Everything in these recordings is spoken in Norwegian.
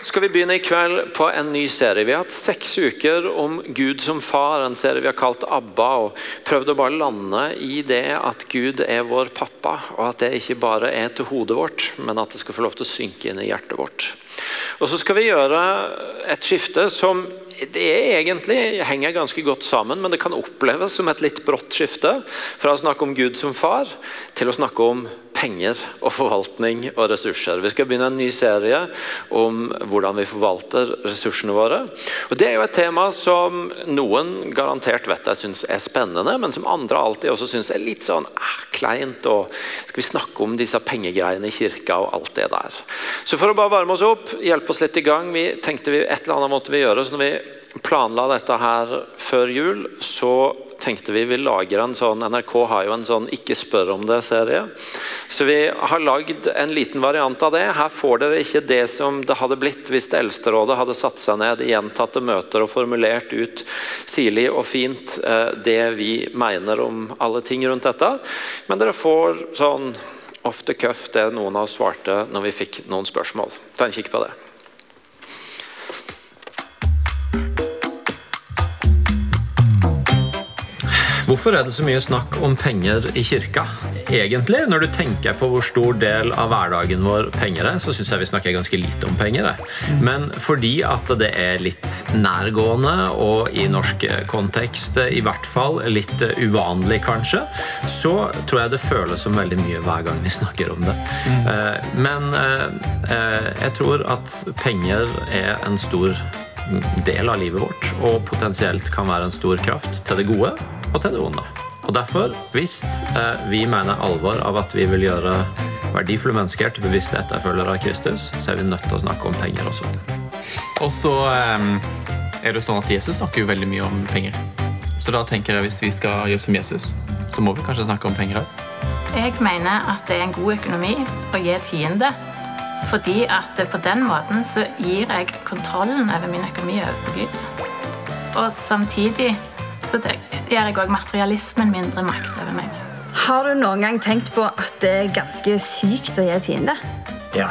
Skal vi begynne i kveld på en ny serie. Vi har hatt seks uker om Gud som far, en serie vi har kalt ABBA. og Prøvd å bare lande i det at Gud er vår pappa, og at det ikke bare er til hodet vårt, men at det skal få lov til å synke inn i hjertet vårt. Og Så skal vi gjøre et skifte som det egentlig henger ganske godt sammen, men det kan oppleves som et litt brått skifte. Fra å snakke om Gud som far til å snakke om penger og forvaltning og ressurser. Vi skal begynne en ny serie om hvordan vi forvalter ressursene våre. Og Det er jo et tema som noen garantert vet jeg syns er spennende, men som andre alltid også syns er litt sånn eh, kleint. og Skal vi snakke om disse pengegreiene i kirka og alt det der. Så for å bare varme oss opp, hjelpe oss litt i gang, vi tenkte vi et eller annet måtte vi gjøre. så når vi planla dette her før jul, så tenkte vi vi lager en sånn NRK har jo en sånn 'ikke spør om det'-serie. Så vi har lagd en liten variant av det. Her får dere ikke det som det hadde blitt hvis det Eldsterådet hadde satt seg ned i gjentatte møter og formulert ut sirlig og fint eh, det vi mener om alle ting rundt dette. Men dere får sånn off the cuff det noen av oss svarte når vi fikk noen spørsmål. Ta en kikk på det. Hvorfor er det så mye snakk om penger i kirka? Egentlig, når du tenker på hvor stor del av hverdagen vår penger er, så syns jeg vi snakker ganske lite om penger. Men fordi at det er litt nærgående, og i norsk kontekst i hvert fall litt uvanlig, kanskje, så tror jeg det føles som veldig mye hver gang vi snakker om det. Mm. Men eh, eh, jeg tror at penger er en stor del av livet vårt, og potensielt kan være en stor kraft til det gode og til det onde. Og Derfor, hvis eh, vi mener alvor av at vi vil gjøre verdifulle mennesker til bevisste etterfølgere av Kristus, så er vi nødt til å snakke om penger også. Og så eh, er det sånn at Jesus snakker jo veldig mye om penger. Så da tenker jeg hvis vi skal gjøre som Jesus, så må vi kanskje snakke om penger òg. Jeg mener at det er en god økonomi å gi tiende. Fordi at på den måten så gir jeg kontrollen over min økonomi over på Gud. Og samtidig så gjør jeg òg materialismen mindre makt over meg. Har du noen gang tenkt på at det er ganske sykt å gi tiende? Ja,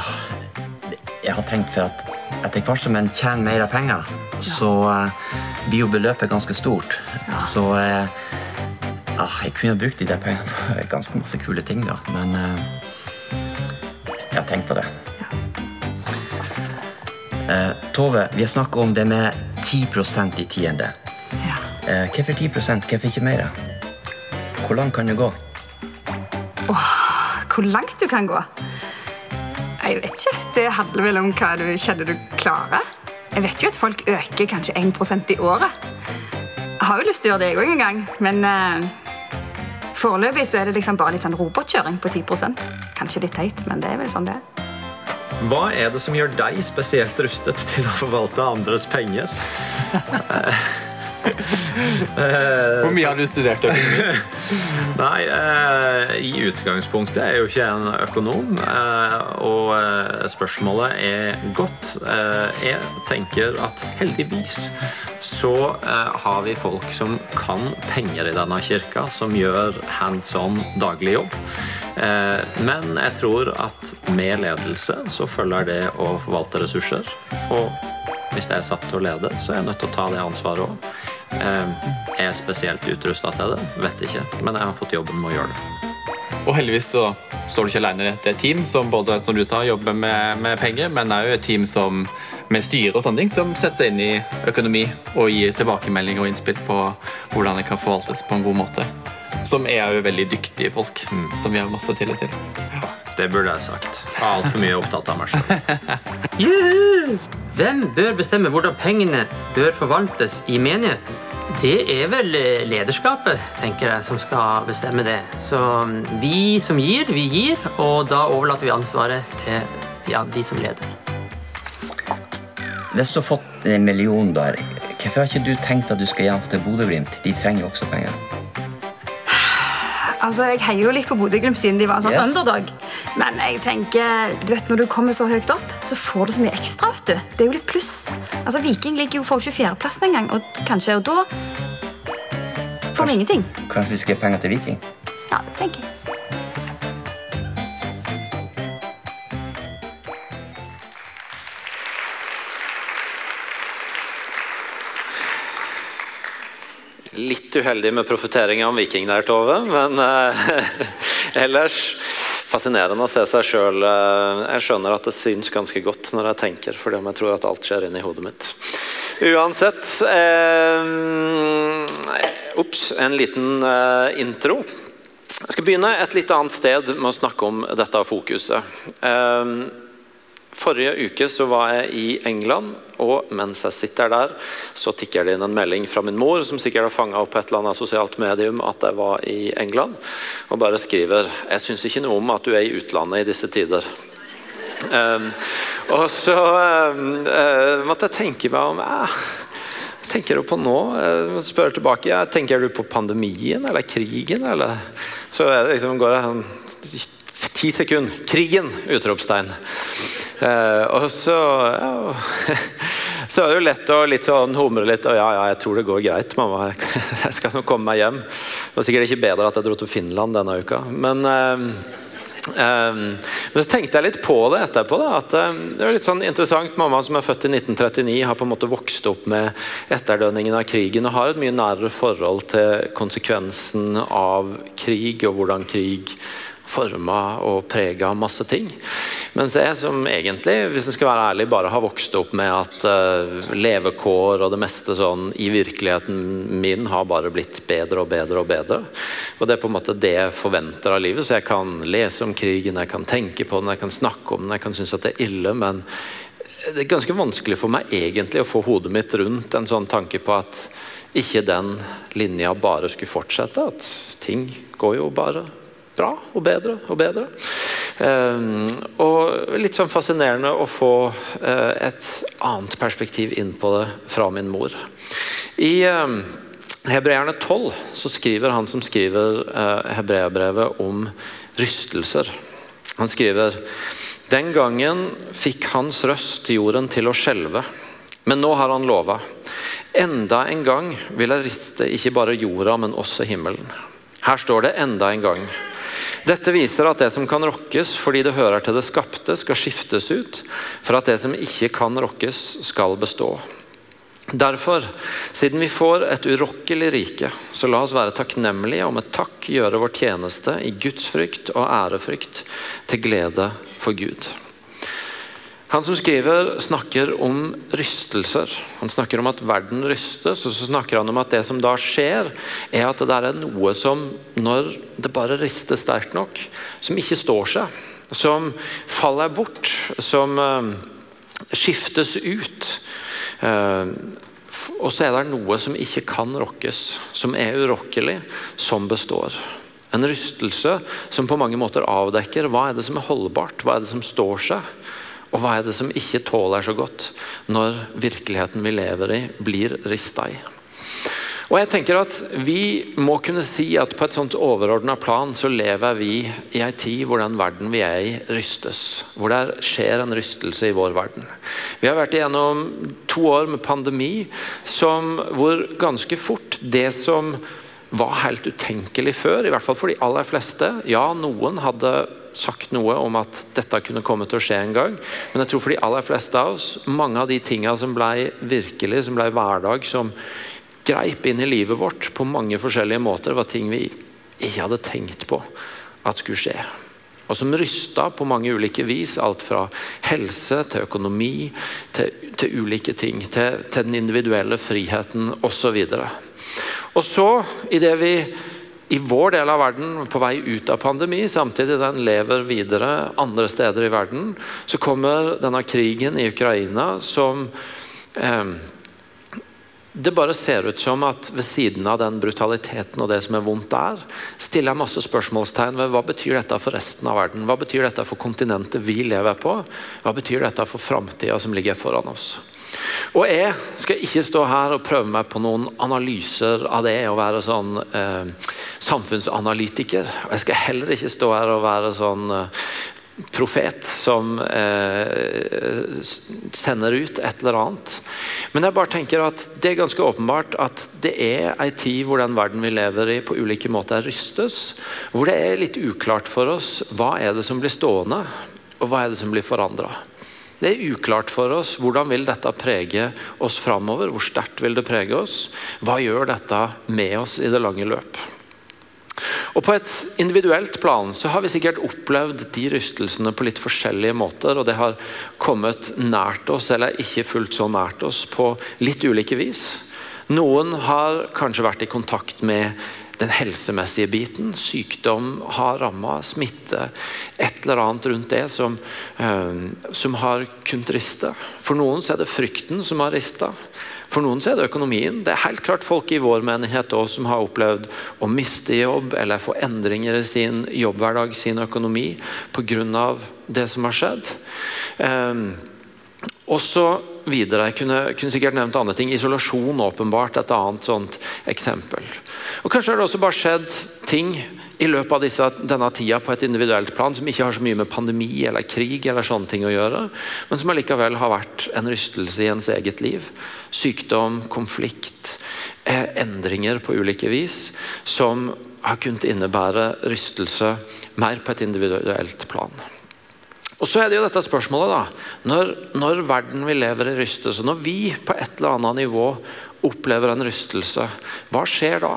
jeg har tenkt for at etter hvert som en tjener mer penger, ja. så uh, blir jo beløpet ganske stort. Ja. Så uh, uh, jeg kunne brukt de der pengene på ganske masse kule ting, da. Men eh, jeg har tenkt på det. Ja. Tove, vi har snakka om det med 10% i tiende. Eh, hvorfor 10% Hvorfor ikke mer? Hvor langt kan det gå? Åh, hvor langt du kan gå? Jeg vet ikke. Det handler vel om hva du kjenner du klarer. Jeg vet jo at folk øker kanskje 1% i året. Jeg har jo lyst til å gjøre det jeg òg en gang, men uh, foreløpig så er det liksom bare litt sånn robotkjøring på 10% Kanskje litt teit, men det er vel sånn det er. Hva er det som gjør deg spesielt rustet til å forvalte andres penger? Hvor mye har du studert økonomi? Nei, eh, I utgangspunktet er jeg jo ikke en økonom. Eh, og eh, spørsmålet er godt. Eh, jeg tenker at heldigvis så eh, har vi folk som kan penger i denne kirka, som gjør hands on daglig jobb. Eh, men jeg tror at med ledelse så følger det å forvalte ressurser. Og hvis jeg er satt til å lede, så er jeg nødt til å ta det ansvaret òg. Eh, er jeg spesielt utrusta til det? Vet ikke. Men jeg har fått jobben med å gjøre det. Og heldigvis så står du ikke alene er et team som både som du sa, jobber med, med penger, men òg et team som med styre og sånne ting, som setter seg inn i økonomi og gir tilbakemelding og innspill på hvordan det kan forvaltes på en god måte. Som er jo veldig dyktige folk, mm. som vi har masse tillit til. Ja, det burde jeg sagt. Jeg er altfor mye opptatt av meg sjøl. Hvem bør bestemme hvordan pengene bør forvaltes i menigheten? Det er vel eh, lederskapet, tenker jeg, som skal bestemme det. Så mm, vi som gir, vi gir, og da overlater vi ansvaret til ja, de som leder. Hvis du har fått en million der, hvorfor har ikke du tenkt at du skal gi den til Bodø-Glimt? De trenger jo også penger. Altså, Jeg heier jo litt på Bodø-Glimt siden de var en sånn yes. underdog. Men jeg tenker, du vet, når du kommer så høyt opp, så får du så mye ekstra. vet du. Det er jo litt pluss. Altså, Viking ligger jo for 24.-plassen en gang, og kanskje, og da får vi ingenting. Kanskje vi skal gi penger til Viking? Ja, tenker jeg. Litt uheldig med profeteringa om Viking der, Tove. Men eh, ellers fascinerende å se seg sjøl. Eh, jeg skjønner at det syns ganske godt når jeg tenker, fordi om jeg tror at alt skjer inni hodet mitt. Uansett eh, en liten eh, intro. Jeg skal begynne et litt annet sted med å snakke om dette fokuset. Eh, Forrige uke så var jeg i England, og mens jeg sitter der, så tikker det inn en melding fra min mor, som sikkert har fanga opp et eller annet sosialt medium at jeg var i England, og bare skriver 'Jeg syns ikke noe om at du er i utlandet i disse tider'. Um, og så um, uh, måtte jeg tenke meg om uh, tenker du på nå? Spør tilbake, ja, Tenker du på pandemien eller krigen? Eller? Så liksom går det sånn ti sekunder. Krigen! Utropstegn. Eh, og så ja, så er det jo lett å litt sånn humre litt. og ja, ja, jeg tror det går greit, mamma. Jeg skal nok komme meg hjem. Det var sikkert ikke bedre at jeg dro til Finland denne uka. Men, eh, eh, men så tenkte jeg litt på det etterpå. Da, at det er litt sånn interessant. Mamma som er født i 1939, har på en måte vokst opp med etterdønningen av krigen og har et mye nærere forhold til konsekvensen av krig og hvordan krig forma og prega masse ting. Mens jeg som egentlig, hvis jeg skal være ærlig, bare har vokst opp med at uh, levekår og det meste sånn i virkeligheten min har bare blitt bedre og bedre og bedre. Og det er på en måte det jeg forventer av livet. Så jeg kan lese om krigen, jeg kan tenke på den, jeg kan snakke om den, jeg kan synes at det er ille. men det er ganske vanskelig for meg egentlig å få hodet mitt rundt en sånn tanke på at ikke den linja bare skulle fortsette. At ting går jo bare bra og bedre og bedre. Um, og litt sånn fascinerende å få uh, et annet perspektiv inn på det fra min mor. I um, Hebreerne 12 så skriver han som skriver uh, hebreerbrevet om rystelser. Han skriver den gangen fikk hans røst jorden til å skjelve, men nå har han lova. Enda en gang vil jeg riste ikke bare jorda, men også himmelen. Her står det enda en gang. Dette viser at det som kan rokkes fordi det hører til det skapte, skal skiftes ut, for at det som ikke kan rokkes, skal bestå. Derfor, siden vi får et urokkelig rike, så la oss være takknemlige og med takk gjøre vår tjeneste i Guds frykt og ærefrykt, til glede for Gud. Han som skriver, snakker om rystelser. Han snakker om at verden rystes, og så snakker han om at det som da skjer, er at det er noe som, når det bare rister sterkt nok, som ikke står seg. Som faller bort, som uh, skiftes ut. Uh, og så er det noe som ikke kan rokkes, som er urokkelig, som består. En rystelse som på mange måter avdekker hva er det som er holdbart, hva er det som står seg. Og hva er det som ikke tåler så godt når virkeligheten vi lever i, blir rista i? Og jeg tenker at Vi må kunne si at på et sånt overordna plan så lever vi i en tid hvor den verden vi er i, rystes. Hvor det skjer en rystelse i vår verden. Vi har vært igjennom to år med pandemi som, hvor ganske fort det som var helt utenkelig før, i hvert fall for de aller fleste Ja, noen hadde sagt noe om at dette kunne komme til å skje en gang. Men jeg tror for de aller fleste av oss, mange av de tingene som ble virkelig, som ble hverdag, som greip inn i livet vårt på mange forskjellige måter, var ting vi ikke hadde tenkt på at skulle skje. Og som rysta på mange ulike vis. Alt fra helse til økonomi til, til ulike ting. Til, til den individuelle friheten osv. Og så, idet vi i vår del av verden på vei ut av pandemi, samtidig den lever videre andre steder i verden, så kommer denne krigen i Ukraina som eh, det bare ser ut som at ved siden av den brutaliteten og det som er vondt der, stiller jeg masse spørsmålstegn ved hva betyr dette for resten av verden? Hva betyr dette for kontinentet vi lever på? Hva betyr dette for framtida som ligger foran oss? Og jeg skal ikke stå her og prøve meg på noen analyser av det å være sånn eh, samfunnsanalytiker. Og jeg skal heller ikke stå her og være sånn eh, profet som eh, sender ut et eller annet. Men jeg bare tenker at det er ganske åpenbart at det er en tid hvor den verden vi lever i på ulike måter rystes. Hvor det er litt uklart for oss hva er det som blir stående, og hva er det som blir forandra. Det er uklart for oss. Hvordan vil dette prege oss framover? Hvor sterkt vil det prege oss? Hva gjør dette med oss i det lange løp? Og På et individuelt plan så har vi sikkert opplevd de rystelsene på litt forskjellige måter. og Det har kommet nært oss eller ikke fullt så nært oss på litt ulike vis. Noen har kanskje vært i kontakt med den helsemessige biten. Sykdom har ramma, smitte, et eller annet rundt det som, uh, som har kunnet riste. For noen så er det frykten som har rista. For noen så er det økonomien. Det er helt klart folk i vår menighet også, som har opplevd å miste jobb eller få endringer i sin jobbhverdag, sin økonomi, pga. det som har skjedd. Um, og så videre. Jeg kunne, kunne, sikkert nevnt andre ting. Isolasjon åpenbart et annet sånt eksempel. Og Kanskje har det også bare skjedd ting i løpet av disse, denne tida på et individuelt plan som ikke har så mye med pandemi eller krig eller sånne ting å gjøre, men som allikevel har vært en rystelse i ens eget liv. Sykdom, konflikt, eh, endringer på ulike vis som har kunnet innebære rystelse mer på et individuelt plan. Og så er det jo dette spørsmålet da, når, når verden vi lever i rystelse, når vi på et eller annet nivå opplever en rystelse, hva skjer da?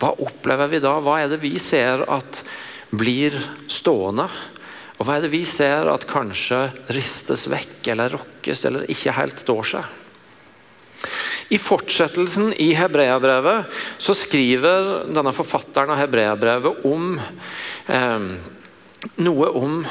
Hva opplever vi da? Hva er det vi ser at blir stående? Og hva er det vi ser at kanskje ristes vekk eller rokkes eller ikke helt står seg? I fortsettelsen i Hebreabrevet så skriver denne forfatteren av Hebreabrevet om eh, noe om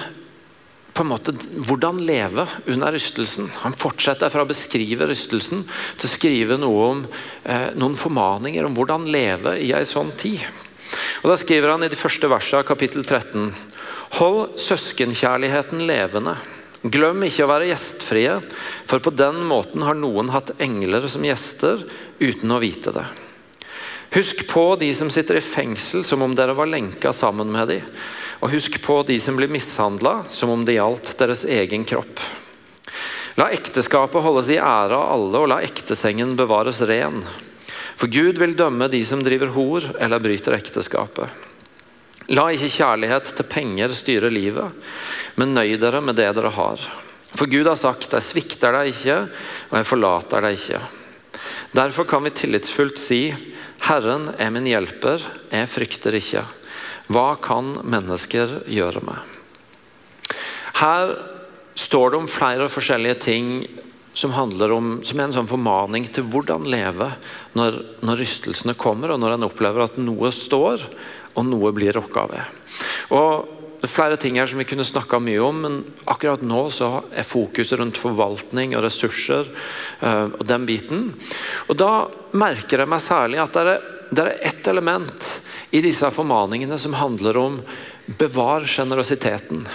på en måte hvordan leve under rystelsen. Han fortsetter fra å beskrive rystelsen til å skrive noe om, eh, noen formaninger om hvordan leve i en sånn tid. Og Da skriver han i de første versene av kapittel 13.: Hold søskenkjærligheten levende. Glem ikke å være gjestfrie, for på den måten har noen hatt engler som gjester uten å vite det. Husk på de som sitter i fengsel som om dere var lenka sammen med dem og husk på de som blir mishandla, som om det gjaldt deres egen kropp. La ekteskapet holdes i ære av alle, og la ektesengen bevares ren. For Gud vil dømme de som driver hor eller bryter ekteskapet. La ikke kjærlighet til penger styre livet, men nøy dere med det dere har. For Gud har sagt, jeg svikter deg ikke, og jeg forlater deg ikke. Derfor kan vi tillitsfullt si, Herren er min hjelper, jeg frykter ikke. Hva kan mennesker gjøre med? Her står det om flere forskjellige ting som handler om, som er en sånn formaning til hvordan leve når, når rystelsene kommer, og når en opplever at noe står, og noe blir rokka ved. Og det er flere ting her som vi kunne snakka mye om, men akkurat nå så er fokuset rundt forvaltning og ressurser uh, og den biten. Og Da merker jeg meg særlig at det er, det er ett element i disse formaningene som handler om bevar sjenerøsiteten.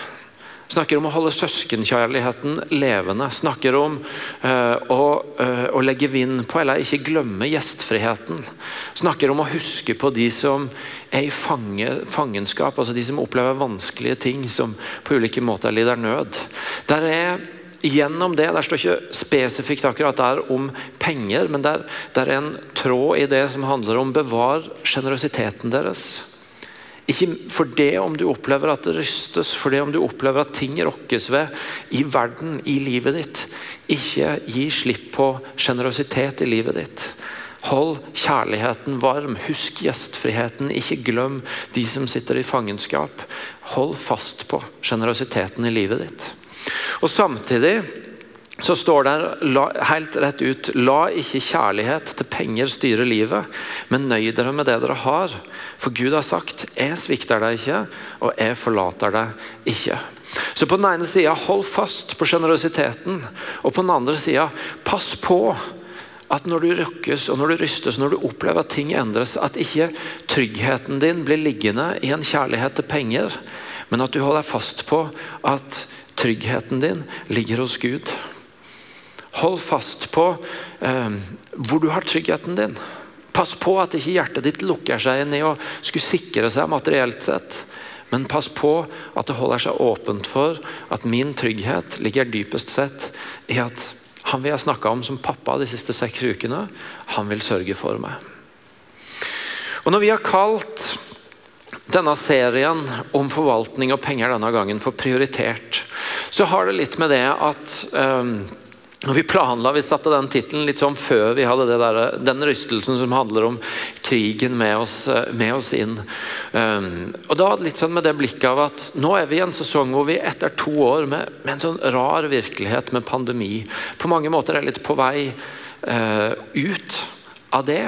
Snakker om å holde søskenkjærligheten levende. Snakker om uh, å, uh, å, legge vind på, eller ikke glemme gjestfriheten. Snakker om å huske på de som er i fange, fangenskap, altså de som opplever vanskelige ting, som på ulike måter lider nød. Der er gjennom det, Der står ikke spesifikt akkurat der om penger, men der er en tråd i det som handler om bevar sjenerøsiteten deres. Ikke for det om du opplever at det rystes, for det om du opplever at ting rokkes ved i verden, i livet ditt. Ikke gi slipp på sjenerøsitet i livet ditt. Hold kjærligheten varm. Husk gjestfriheten. Ikke glem de som sitter i fangenskap. Hold fast på sjenerøsiteten i livet ditt. Og Samtidig så står det helt rett ut La ikke kjærlighet til penger styre livet, men nøy dere med det dere har. For Gud har sagt 'Jeg svikter deg ikke, og jeg forlater deg ikke'. Så på den ene sida hold fast på sjenerøsiteten, og på den andre sida pass på at når du rykkes og når du rystes, når du opplever at ting endres, at ikke tryggheten din blir liggende i en kjærlighet til penger, men at du holder fast på at tryggheten din ligger hos Gud. Hold fast på eh, hvor du har tryggheten din. Pass på at ikke hjertet ditt lukker seg inn i å skulle sikre seg materielt sett. Men pass på at det holder seg åpent for at min trygghet ligger dypest sett i at han vi har snakka om som pappa de siste seks ukene, han vil sørge for meg. Og Når vi har kalt denne serien om forvaltning og penger denne gangen for prioritert, så har det litt med det at um, vi planla, vi satte den tittelen litt sånn før vi hadde der, den rystelsen som handler om krigen med oss, med oss inn. Um, og da litt sånn med det blikket av at nå er vi i en sesong hvor vi etter to år med, med en sånn rar virkelighet med pandemi på mange måter er litt på vei uh, ut av det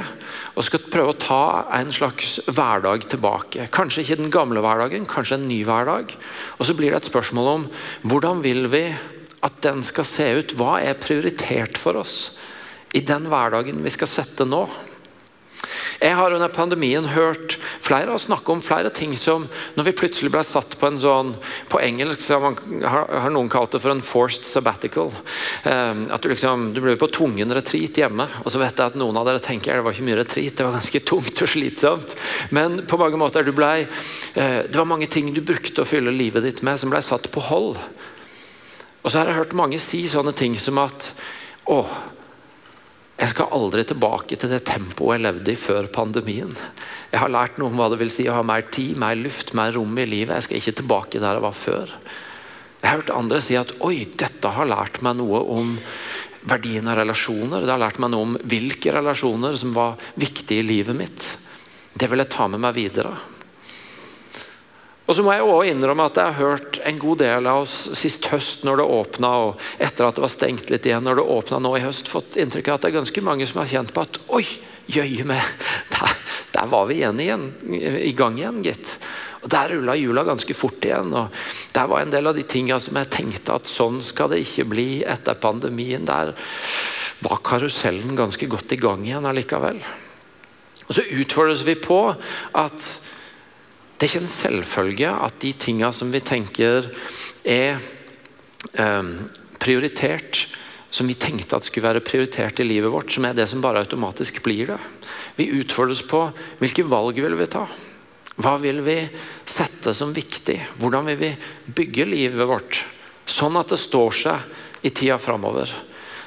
og skal prøve å ta en slags hverdag tilbake. Kanskje ikke den gamle hverdagen, kanskje en ny hverdag. Og så blir det et spørsmål om hvordan vil vi at den skal se ut? Hva er prioritert for oss i den hverdagen vi skal sette nå? Jeg har under pandemien hørt flere av oss snakke om flere ting som når vi plutselig ble satt på en sånn På engelsk så har, man, har noen kalt det for en forced sabbatical. Um, at Du liksom, du ble på tvungen retreat hjemme. og så vet jeg at Noen av dere tenker det var ikke mye retreat, det var ganske tungt og slitsomt. Men på mange måter du ble, uh, det var mange ting du brukte å fylle livet ditt med, som ble satt på hold. Og så har jeg hørt mange si sånne ting som at å, jeg skal aldri tilbake til det tempoet jeg levde i før pandemien. Jeg har lært noe om hva det vil si å ha mer tid, mer luft, mer rom i livet. Jeg skal ikke tilbake der jeg var før. Jeg har hørt andre si at oi, dette har lært meg noe om verdien av relasjoner. Det har lært meg noe om hvilke relasjoner som var viktige i livet mitt. Det vil jeg ta med meg videre. Og så må jeg også innrømme at jeg har hørt en god del av oss sist høst når det åpna, og etter at det var stengt litt igjen når det åpna nå i høst, fått inntrykk av at det er ganske mange som har kjent på at oi, jøye meg, der, der, var vi igjen, igjen, i gang igjen, gitt. Og Der rulla hjula ganske fort igjen. og Der var en del av de tinga som jeg tenkte at sånn skal det ikke bli etter pandemien. Der var karusellen ganske godt i gang igjen allikevel. Og Så utfordres vi på at det er ikke en selvfølge at de tingene som vi tenker er eh, prioritert, som vi tenkte at skulle være prioritert i livet vårt, som er det som bare automatisk blir det. Vi utfordres på hvilke valg vil vi ta? Hva vil vi sette som viktig? Hvordan vil vi bygge livet vårt sånn at det står seg i tida framover?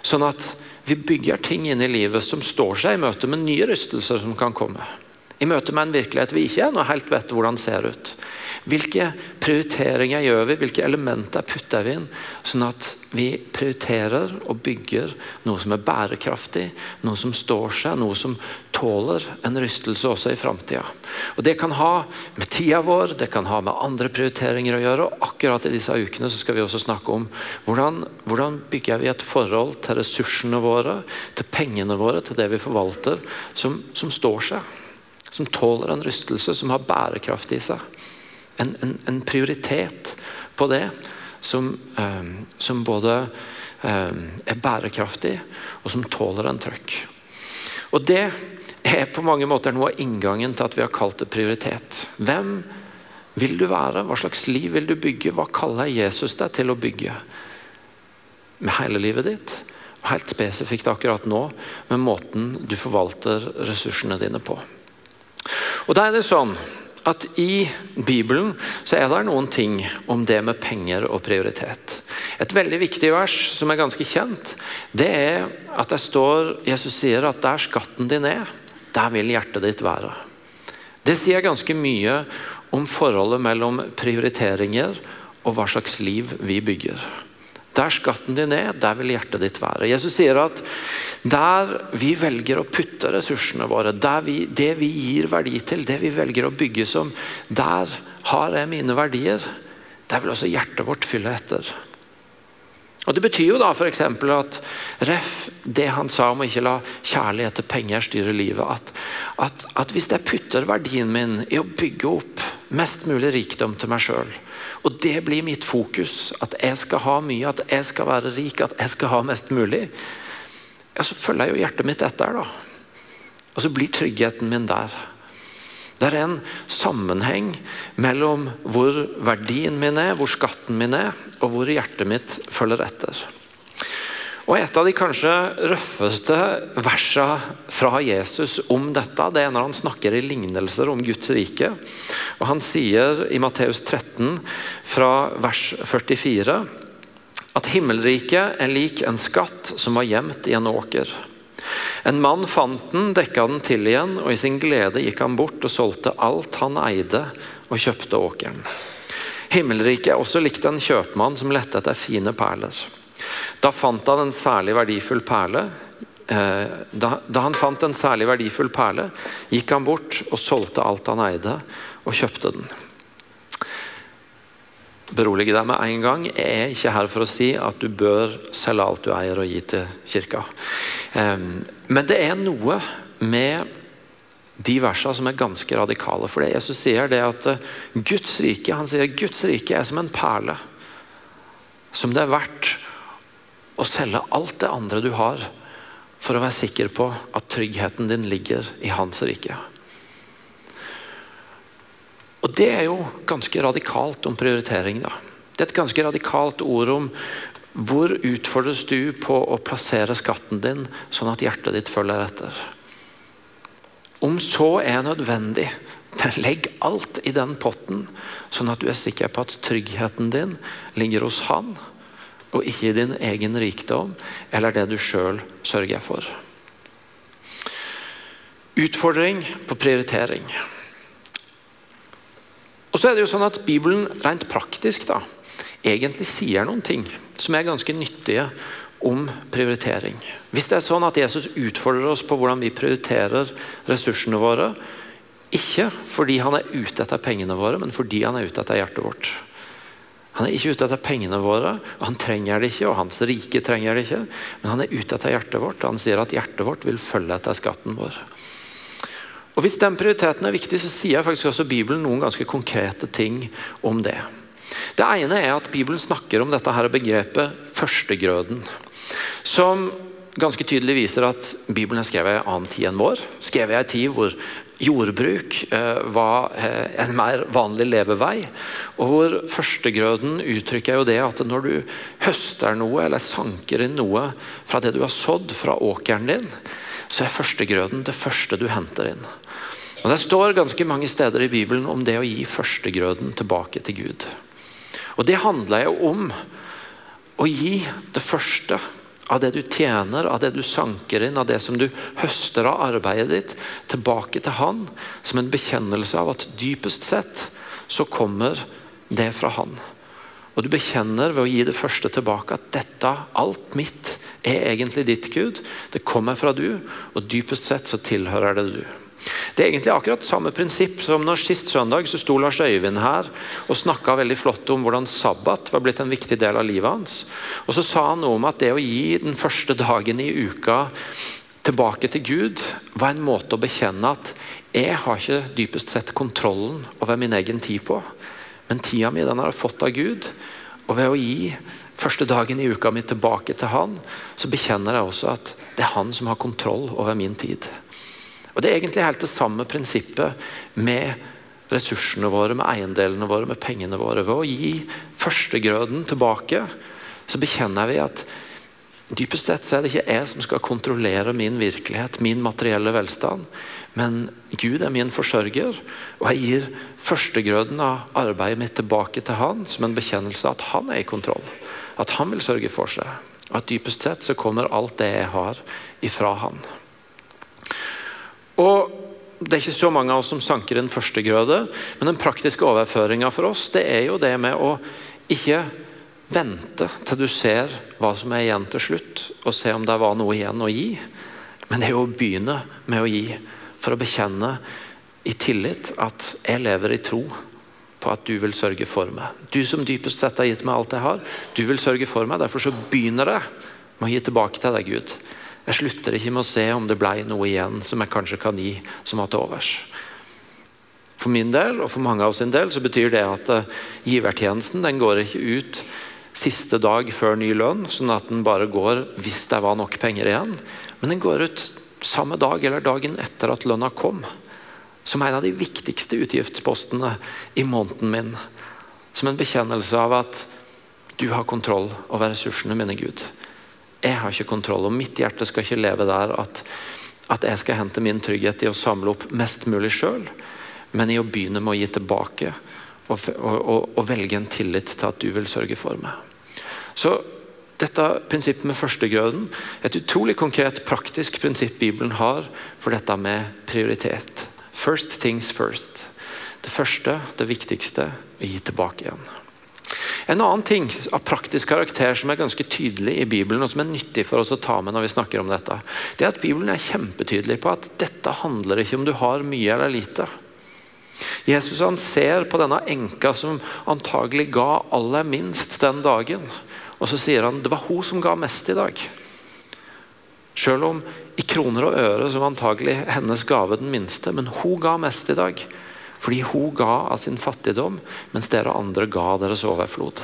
Sånn at vi bygger ting inn i livet som står seg i møte med nye rystelser som kan komme. I møte med en virkelighet vi ikke ennå helt vet hvordan ser ut. Hvilke prioriteringer gjør vi, hvilke elementer putter vi inn, sånn at vi prioriterer og bygger noe som er bærekraftig, noe som står seg, noe som tåler en rystelse også i framtida. Det kan ha med tida vår, det kan ha med andre prioriteringer å gjøre. og Akkurat i disse ukene så skal vi også snakke om hvordan, hvordan bygger vi et forhold til ressursene våre, til pengene våre, til det vi forvalter, som, som står seg som tåler en rystelse, som har bærekraft i seg. En, en, en prioritet på det som, eh, som både eh, er bærekraftig, og som tåler en trøkk. Og Det er på mange måter noe av inngangen til at vi har kalt det prioritet. Hvem vil du være? Hva slags liv vil du bygge? Hva kaller Jesus deg til å bygge? Med hele livet ditt, helt spesifikt akkurat nå, med måten du forvalter ressursene dine på. Og da er det sånn at I Bibelen så er det noen ting om det med penger og prioritet. Et veldig viktig vers som er ganske kjent, det er at det står, Jesus sier at der skatten din er, der vil hjertet ditt være. Det sier ganske mye om forholdet mellom prioriteringer og hva slags liv vi bygger. Der skatten din er, der vil hjertet ditt være. Jesus sier at der vi velger å putte ressursene våre, vi, det vi gir verdi til, det vi velger å bygge som, der har jeg mine verdier. Der vil også hjertet vårt fylle etter. Og Det betyr jo da f.eks. at ref, det han sa om å ikke la kjærlighet til penger styre livet. At, at, at hvis jeg putter verdien min i å bygge opp mest mulig rikdom til meg sjøl, og det blir mitt fokus, at jeg skal ha mye, at jeg skal være rik, at jeg skal ha mest mulig, ja, så følger jeg jo hjertet mitt etter. da. Og så blir tryggheten min der. Det er en sammenheng mellom hvor verdien min er, hvor skatten min er, og hvor hjertet mitt følger etter. Og Et av de kanskje røffeste versene fra Jesus om dette, det er når han snakker i lignelser om Guds rike. Og Han sier i Matteus 13 fra vers 44 at himmelriket er lik en skatt som var gjemt i en åker. En mann fant den, dekka den til igjen, og i sin glede gikk han bort og solgte alt han eide, og kjøpte åkeren. Himmelriket er også likt en kjøpmann som lette etter fine perler. Da fant han en særlig verdifull perle. Eh, da, da han fant en særlig verdifull perle, gikk han bort og solgte alt han eide, og kjøpte den. Berolige deg med en gang. Jeg er ikke her for å si at du bør selge alt du eier og gi til kirka. Men det er noe med de versene som er ganske radikale. For det Jesus sier, det at eh, Guds rike han sier Guds rike er som en perle. Som det er verdt å selge alt det andre du har, for å være sikker på at tryggheten din ligger i hans rike. Og Det er jo ganske radikalt om prioritering. da. Det er et ganske radikalt ord om hvor utfordres du på å plassere skatten din sånn at hjertet ditt følger etter. Om så er nødvendig, legg alt i den potten, sånn at du er sikker på at tryggheten din ligger hos han, og ikke i din egen rikdom eller det du sjøl sørger for. Utfordring på prioritering. Og så er det jo sånn at Bibelen rent praktisk da, egentlig sier noen ting som er ganske nyttige om prioritering. Hvis det er sånn at Jesus utfordrer oss på hvordan vi prioriterer ressursene våre, ikke fordi han er ute etter pengene våre, men fordi han er ute etter hjertet vårt. Han er ikke ute etter pengene våre, og han trenger det ikke, og hans rike trenger det ikke. Men han er ute etter hjertet vårt, og han sier at hjertet vårt vil følge etter skatten vår. Og Hvis den prioriteten er viktig, så sier faktisk også Bibelen noen ganske konkrete ting om det. Det ene er at Bibelen snakker om dette her begrepet førstegrøden. Som ganske tydelig viser at Bibelen er skrevet i en annen tid enn vår. Skrevet i en tid hvor jordbruk eh, var eh, en mer vanlig levevei. Og hvor førstegrøden uttrykker jo det at når du høster noe eller sanker inn noe fra det du har sådd fra åkeren din, så er førstegrøden det første du henter inn. Og Det står ganske mange steder i Bibelen om det å gi førstegrøden tilbake til Gud. Og Det handler jo om å gi det første av det du tjener, av det du sanker inn, av det som du høster av arbeidet ditt, tilbake til Han, som en bekjennelse av at dypest sett så kommer det fra Han. Og du bekjenner ved å gi det første tilbake at dette, alt mitt, er egentlig ditt, Gud. Det kommer fra du, og dypest sett så tilhører det du. Det er egentlig akkurat samme prinsipp som når sist søndag så sto Lars Øyvind her og snakka veldig flott om hvordan sabbat var blitt en viktig del av livet hans. Og Så sa han noe om at det å gi den første dagen i uka tilbake til Gud var en måte å bekjenne at jeg har ikke dypest sett kontrollen over min egen tid på, men tida mi den har jeg fått av Gud. Og ved å gi første dagen i uka mi tilbake til Han, så bekjenner jeg også at det er Han som har kontroll over min tid. Og Det er egentlig helt det samme prinsippet med ressursene våre, med eiendelene våre, med pengene våre. Ved å gi førstegrøden tilbake, så bekjenner vi at dypest sett så er det ikke jeg som skal kontrollere min virkelighet, min materielle velstand. Men Gud er min forsørger, og jeg gir førstegrøden av arbeidet mitt tilbake til Han som en bekjennelse av at Han er i kontroll. At Han vil sørge for seg. Og at dypest sett så kommer alt det jeg har, ifra Han. Og det er ikke så mange av oss som sanker en førstegrøde, men den praktiske overføringa for oss det er jo det med å ikke vente til du ser hva som er igjen til slutt, og se om det var noe igjen å gi. Men det er jo å begynne med å gi, for å bekjenne i tillit at jeg lever i tro på at du vil sørge for meg. Du som dypest sett har gitt meg alt jeg har, du vil sørge for meg. Derfor så begynner jeg med å gi tilbake til deg, Gud. Jeg slutter ikke med å se om det ble noe igjen som jeg kanskje kan gi som var til overs. For min del, og for mange av sin del, så betyr det at uh, givertjenesten den går ikke ut siste dag før ny lønn, sånn at den bare går hvis det var nok penger igjen. Men den går ut samme dag eller dagen etter at lønna kom. Som en av de viktigste utgiftspostene i måneden min. Som en bekjennelse av at du har kontroll over ressursene mine, Gud jeg har ikke kontroll, og mitt hjerte skal ikke leve der at, at jeg skal hente min trygghet i å samle opp mest mulig sjøl, men i å begynne med å gi tilbake og, og, og, velge en tillit til at du vil sørge for meg. Så dette prinsippet med førstegrøden et utrolig konkret, praktisk prinsipp Bibelen har for dette med prioritet. First things first. Det første, det viktigste, å gi tilbake igjen. En annen ting av praktisk karakter som er ganske tydelig i Bibelen, og som er nyttig for oss å ta med når vi snakker om dette, det er at Bibelen er kjempetydelig på at dette handler ikke om du har mye eller lite. Jesus han ser på denne enka som antagelig ga aller minst den dagen. Og så sier han det var hun som ga mest i dag. Selv om i kroner og øre så var antagelig hennes gave den minste, men hun ga mest i dag. Fordi hun ga av sin fattigdom, mens dere andre ga deres overflod.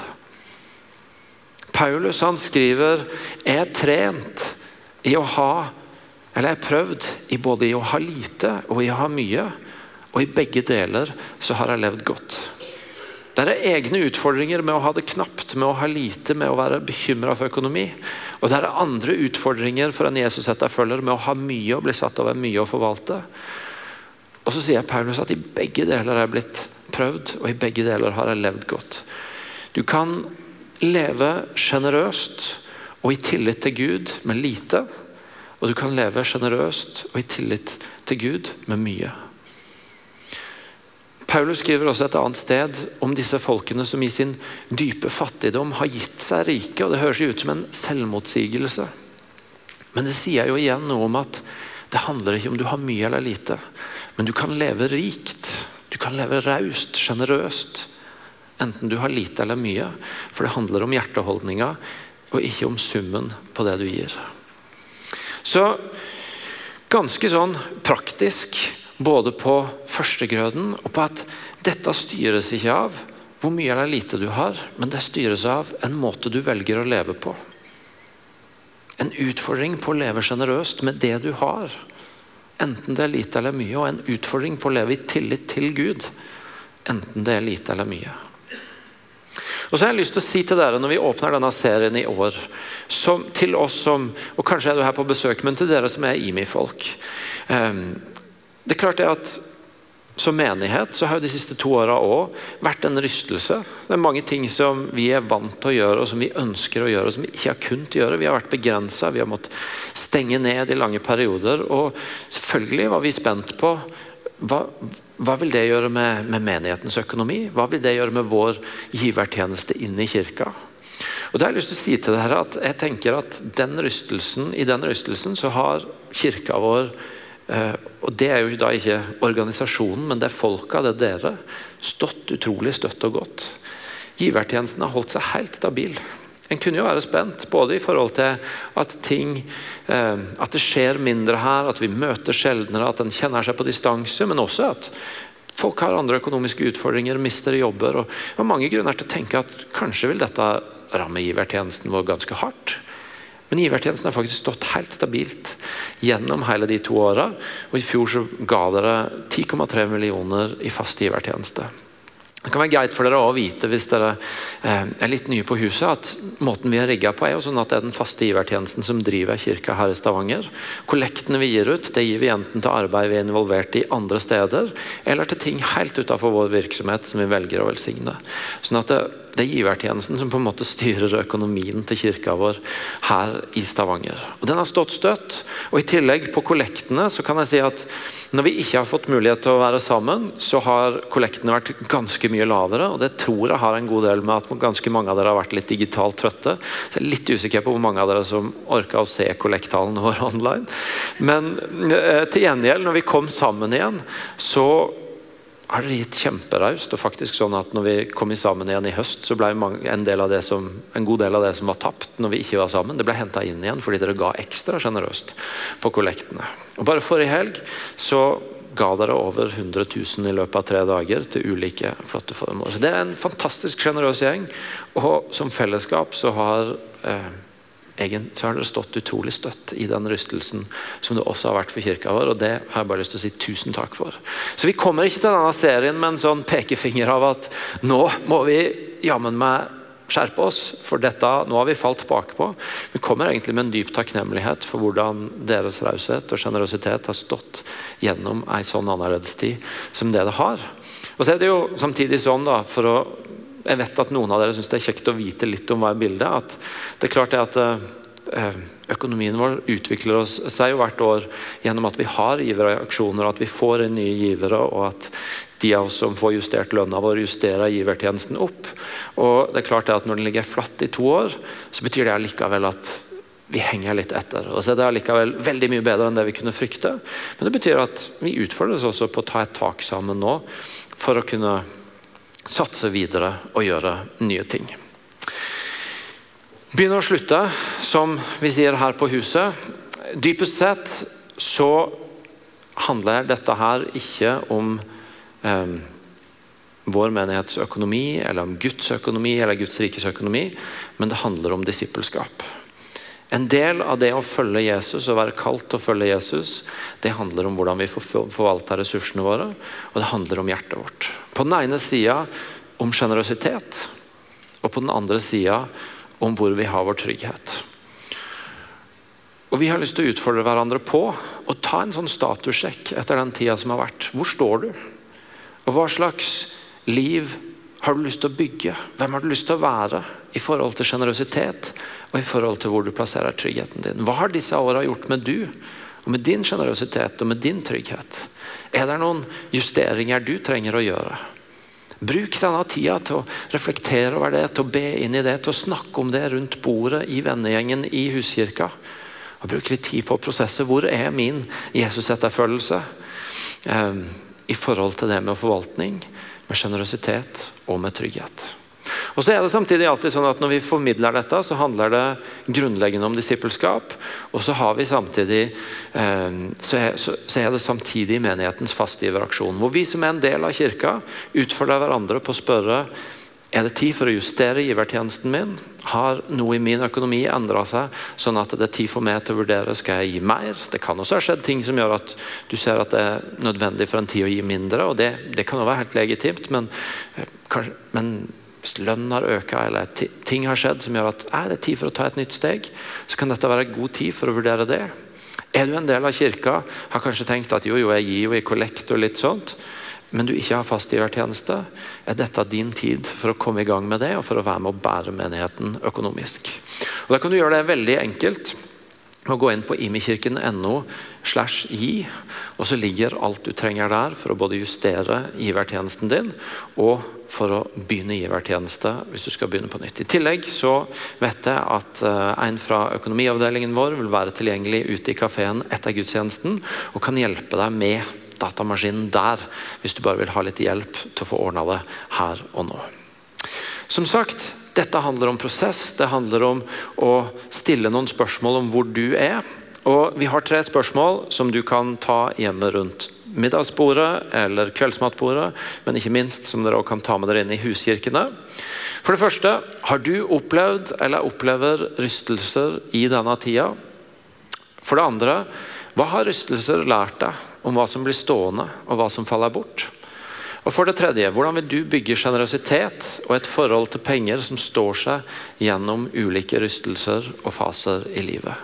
Paulus han skriver jeg er trent i å ha eller jeg er prøvd i både i å ha lite og i å ha mye. Og i begge deler så har jeg levd godt. Det er egne utfordringer med å ha det knapt, med å ha lite, med å være bekymra for økonomi. Og det er andre utfordringer for en Jesus-etterfølger med å ha mye og bli satt over mye å forvalte. Og så sier Paulus at i begge deler har jeg blitt prøvd, og i begge deler har jeg levd godt. Du kan leve sjenerøst og i tillit til Gud med lite. Og du kan leve sjenerøst og i tillit til Gud med mye. Paulus skriver også et annet sted om disse folkene som i sin dype fattigdom har gitt seg rike. og Det høres jo ut som en selvmotsigelse. Men det sier jo igjen noe om at det handler ikke om du har mye eller lite. Men du kan leve rikt. Du kan leve raust, sjenerøst. Enten du har lite eller mye. For det handler om hjerteholdninga og ikke om summen på det du gir. Så ganske sånn praktisk både på førstegrøden og på at dette styres ikke av hvor mye eller lite du har, men det styres av en måte du velger å leve på. En utfordring på å leve sjenerøst med det du har. Enten det er lite eller mye, og en utfordring på å leve i tillit til Gud. Enten det er lite eller mye. Og så har jeg lyst til å si til dere Når vi åpner denne serien i år, som, til oss som og Kanskje er du her på besøk, men til dere som er IMI-folk. Um, det er klart det at som menighet så har jo de siste to åra òg vært en rystelse. Det er mange ting som vi er vant til å gjøre og som vi ønsker å gjøre, og som vi ikke har kunnet gjøre. Vi har vært begrensa, vi har måttet stenge ned i lange perioder. Og selvfølgelig var vi spent på hva, hva vil det gjøre med, med, menighetens økonomi? Hva vil det gjøre med vår givertjeneste inn i kirka? Og det har jeg lyst til å si til dere at jeg tenker at den rystelsen, I den rystelsen så har kirka vår og Det er jo da ikke organisasjonen, men det er folka, det er dere. Stått utrolig støtt og godt. Givertjenesten har holdt seg helt stabil. En kunne jo være spent både i forhold til at ting eh, at det skjer mindre her, at vi møter sjeldnere, at en kjenner seg på distanse, men også at folk har andre økonomiske utfordringer, mister jobber. og Det var mange grunner til å tenke at kanskje vil dette ramme givertjenesten vår ganske hardt. Men givertjenesten har faktisk stått helt stabilt gjennom hele de to åra. Og i fjor så ga dere 10,3 millioner i fast givertjeneste. Det kan være greit for dere å vite hvis dere eh, er litt nye på huset, at måten vi er rigga på er jo sånn at det er den faste givertjenesten som driver kirka her i Stavanger. Kollektene vi gir ut, det gir vi enten til arbeid vi er involvert i andre steder, eller til ting helt utenfor vår virksomhet som vi velger å velsigne. Sånn at det, det er givertjenesten som på en måte styrer økonomien til kirka vår her i Stavanger. Og Den har stått støtt. Og I tillegg på kollektene så kan jeg si at når vi ikke har fått mulighet til å være sammen, så har kollektene vært ganske mye lavere. og Det tror jeg har en god del med at ganske mange av dere har vært litt digitalt trøtte. Så jeg er litt usikker på hvor mange av dere som orka å se kollekttallene våre online. Men eh, til gjengjeld, når vi kom sammen igjen, så har dere gitt kjemperaust. og faktisk sånn at når vi kom sammen igjen i høst, så ble en, som, en, god del av det som var tapt når vi ikke var sammen, det ble henta inn igjen fordi dere ga ekstra sjenerøst på kollektene. Og Bare forrige helg så ga dere over 100 000 i løpet av tre dager til ulike flotte formål. Så Det er en fantastisk sjenerøs gjeng, og som fellesskap så har eh, så har dere stått utrolig støtt i den rystelsen som det også har vært for kirka vår. og Det har jeg bare lyst til å si tusen takk for. Så Vi kommer ikke til denne serien med en sånn pekefinger av at nå må vi jammen meg skjerpe oss, for dette nå har vi falt bakpå. Vi kommer egentlig med en dyp takknemlighet for hvordan deres raushet og sjenerøsitet har stått gjennom ei sånn annerledes tid som det det har. Og så er det jo samtidig sånn, da, for å jeg vet at noen av dere syns det er kjekt å vite litt om hva er bildet. At det er klart det at uh, eh, økonomien vår utvikler seg jo hvert år gjennom at vi har giverreaksjoner, at vi får inn nye givere, og at de av oss som får justert lønna vår, justerer givertjenesten opp. Og det er klart det at Når den ligger flatt i to år, så betyr det allikevel at vi henger litt etter. Og så er det allikevel veldig mye bedre enn det vi kunne frykte. Men det betyr at vi utfordres også på å ta et tak sammen nå for å kunne satse videre og gjøre nye ting. Begynne å slutte, som vi sier her på huset. Dypest sett så handler dette her ikke om eh, vår menighets økonomi, eller om Guds økonomi eller Guds rikes økonomi, men det handler om disippelskap. En del av det å følge Jesus og være kalt til å følge Jesus, det handler om hvordan vi forvalter ressursene våre, og det handler om hjertet vårt. På den ene sida om sjenerøsitet, og på den andre sida om hvor vi har vår trygghet. Og Vi har lyst til å utfordre hverandre på å ta en sånn statussjekk etter den tida som har vært. Hvor står du? Og Hva slags liv har du lyst til å bygge? Hvem har du lyst til å være i forhold til sjenerøsitet og i forhold til hvor du plasserer tryggheten din? Hva har disse åra gjort med du og med din sjenerøsitet og med din trygghet? Er det noen justeringer du trenger å gjøre? Bruk denne tida til å reflektere over det, til å be inn i det, til å snakke om det rundt bordet i vennegjengen i huskirka. Og Bruk litt tid på prosesset. Hvor er min Jesus-etterfølgelse eh, i forhold til det med forvaltning, med sjenerøsitet og med trygghet? Og så er det samtidig alltid sånn at Når vi formidler dette, så handler det grunnleggende om disippelskap. Og så har vi samtidig eh, så, er, det samtidig menighetens fastgiveraksjon. Hvor vi som er en del av kirka, utfordrer hverandre på å spørre er det tid for å justere givertjenesten min? Har noe i min økonomi endra seg, sånn at det er tid for meg til å vurdere skal jeg gi mer? Det kan også ha skjedd ting som gjør at du ser at det er nødvendig for en tid å gi mindre. og Det, det kan også være helt legitimt, men, eh, kanskje, men hvis lønnen har økt eller ting har skjedd som gjør at er det tid for å ta et nytt steg, så kan dette være god tid for å vurdere det. Er du en del av kirka, har kanskje tenkt at jo, jo, jeg gir jo i kollekt og litt sånt, men du ikke har fastgivertjeneste, er dette din tid for å komme i gang med det og for å være med å bære menigheten økonomisk. Og Da kan du gjøre det veldig enkelt å gå inn på imikirken.no slash gi, og så ligger alt du trenger der for å både justere givertjenesten din og for å begynne givertjeneste hvis du skal begynne på nytt. I tillegg så vet jeg at eh, en fra økonomiavdelingen vår vil være tilgjengelig ute i kafeen etter gudstjenesten og kan hjelpe deg med datamaskinen der hvis du bare vil ha litt hjelp til å få ordna det her og nå. Som sagt, dette handler om prosess, det handler om å stille noen spørsmål om hvor du er. Og Vi har tre spørsmål som du kan ta hjemme rundt middagsbordet eller kveldsmatbordet, men ikke minst som dere også kan ta med dere inn i huskirkene. For det første, har du opplevd eller opplever rystelser i denne tida? For det andre, hva har rystelser lært deg om hva som blir stående, og hva som faller bort? Og for det tredje, Hvordan vil du bygge sjenerøsitet og et forhold til penger som står seg gjennom ulike rystelser og faser i livet?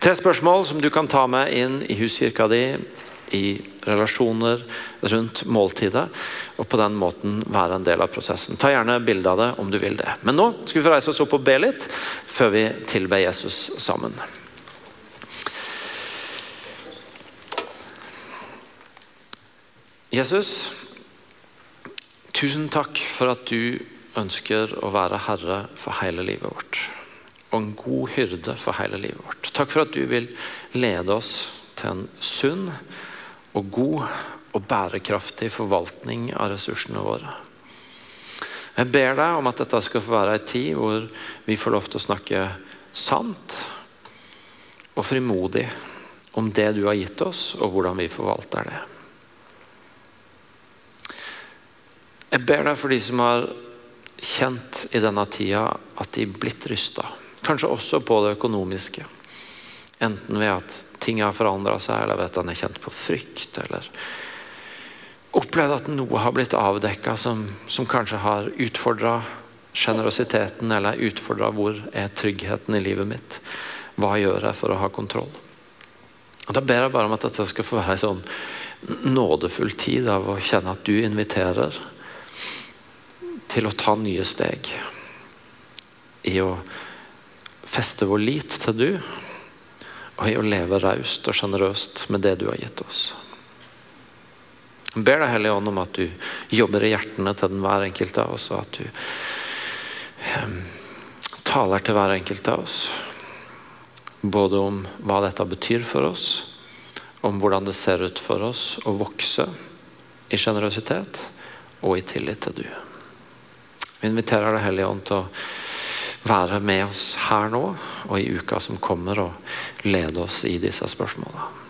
Tre spørsmål som du kan ta med inn i huskirka di, i relasjoner rundt måltidet, og på den måten være en del av prosessen. Ta gjerne bilde av det om du vil det. Men nå skal vi få reise oss opp og be litt før vi tilber Jesus sammen. Jesus, Tusen takk for at du ønsker å være herre for hele livet vårt. Og en god hyrde for hele livet vårt. Takk for at du vil lede oss til en sunn og god og bærekraftig forvaltning av ressursene våre. Jeg ber deg om at dette skal få være en tid hvor vi får lov til å snakke sant og frimodig om det du har gitt oss, og hvordan vi forvalter det. Jeg ber deg for de som har kjent i denne tida at de er blitt rysta. Kanskje også på det økonomiske. Enten ved at ting har forandra seg, eller ved at han er kjent på frykt. Eller opplevd at noe har blitt avdekka som, som, kanskje har utfordra sjenerøsiteten, eller utfordra hvor er tryggheten i livet mitt. Hva gjør jeg for å ha kontroll? Og Da ber jeg bare om at dette skal få være en sånn nådefull tid av å kjenne at du inviterer til å ta nye steg i å feste vår lit til du, og i å leve raust og sjenerøst med det du har gitt oss. Jeg ber deg, Hellige Ånd, om at du jobber i hjertene til den hver enkelt av oss, og at du eh, taler til hver enkelt av oss. Både om hva dette betyr for oss, om hvordan det ser ut for oss å vokse i sjenerøsitet og i tillit til du. Vi inviterer deg, Hellige Ånd, til å være med oss her nå og i uka som kommer, og lede oss i disse spørsmålene.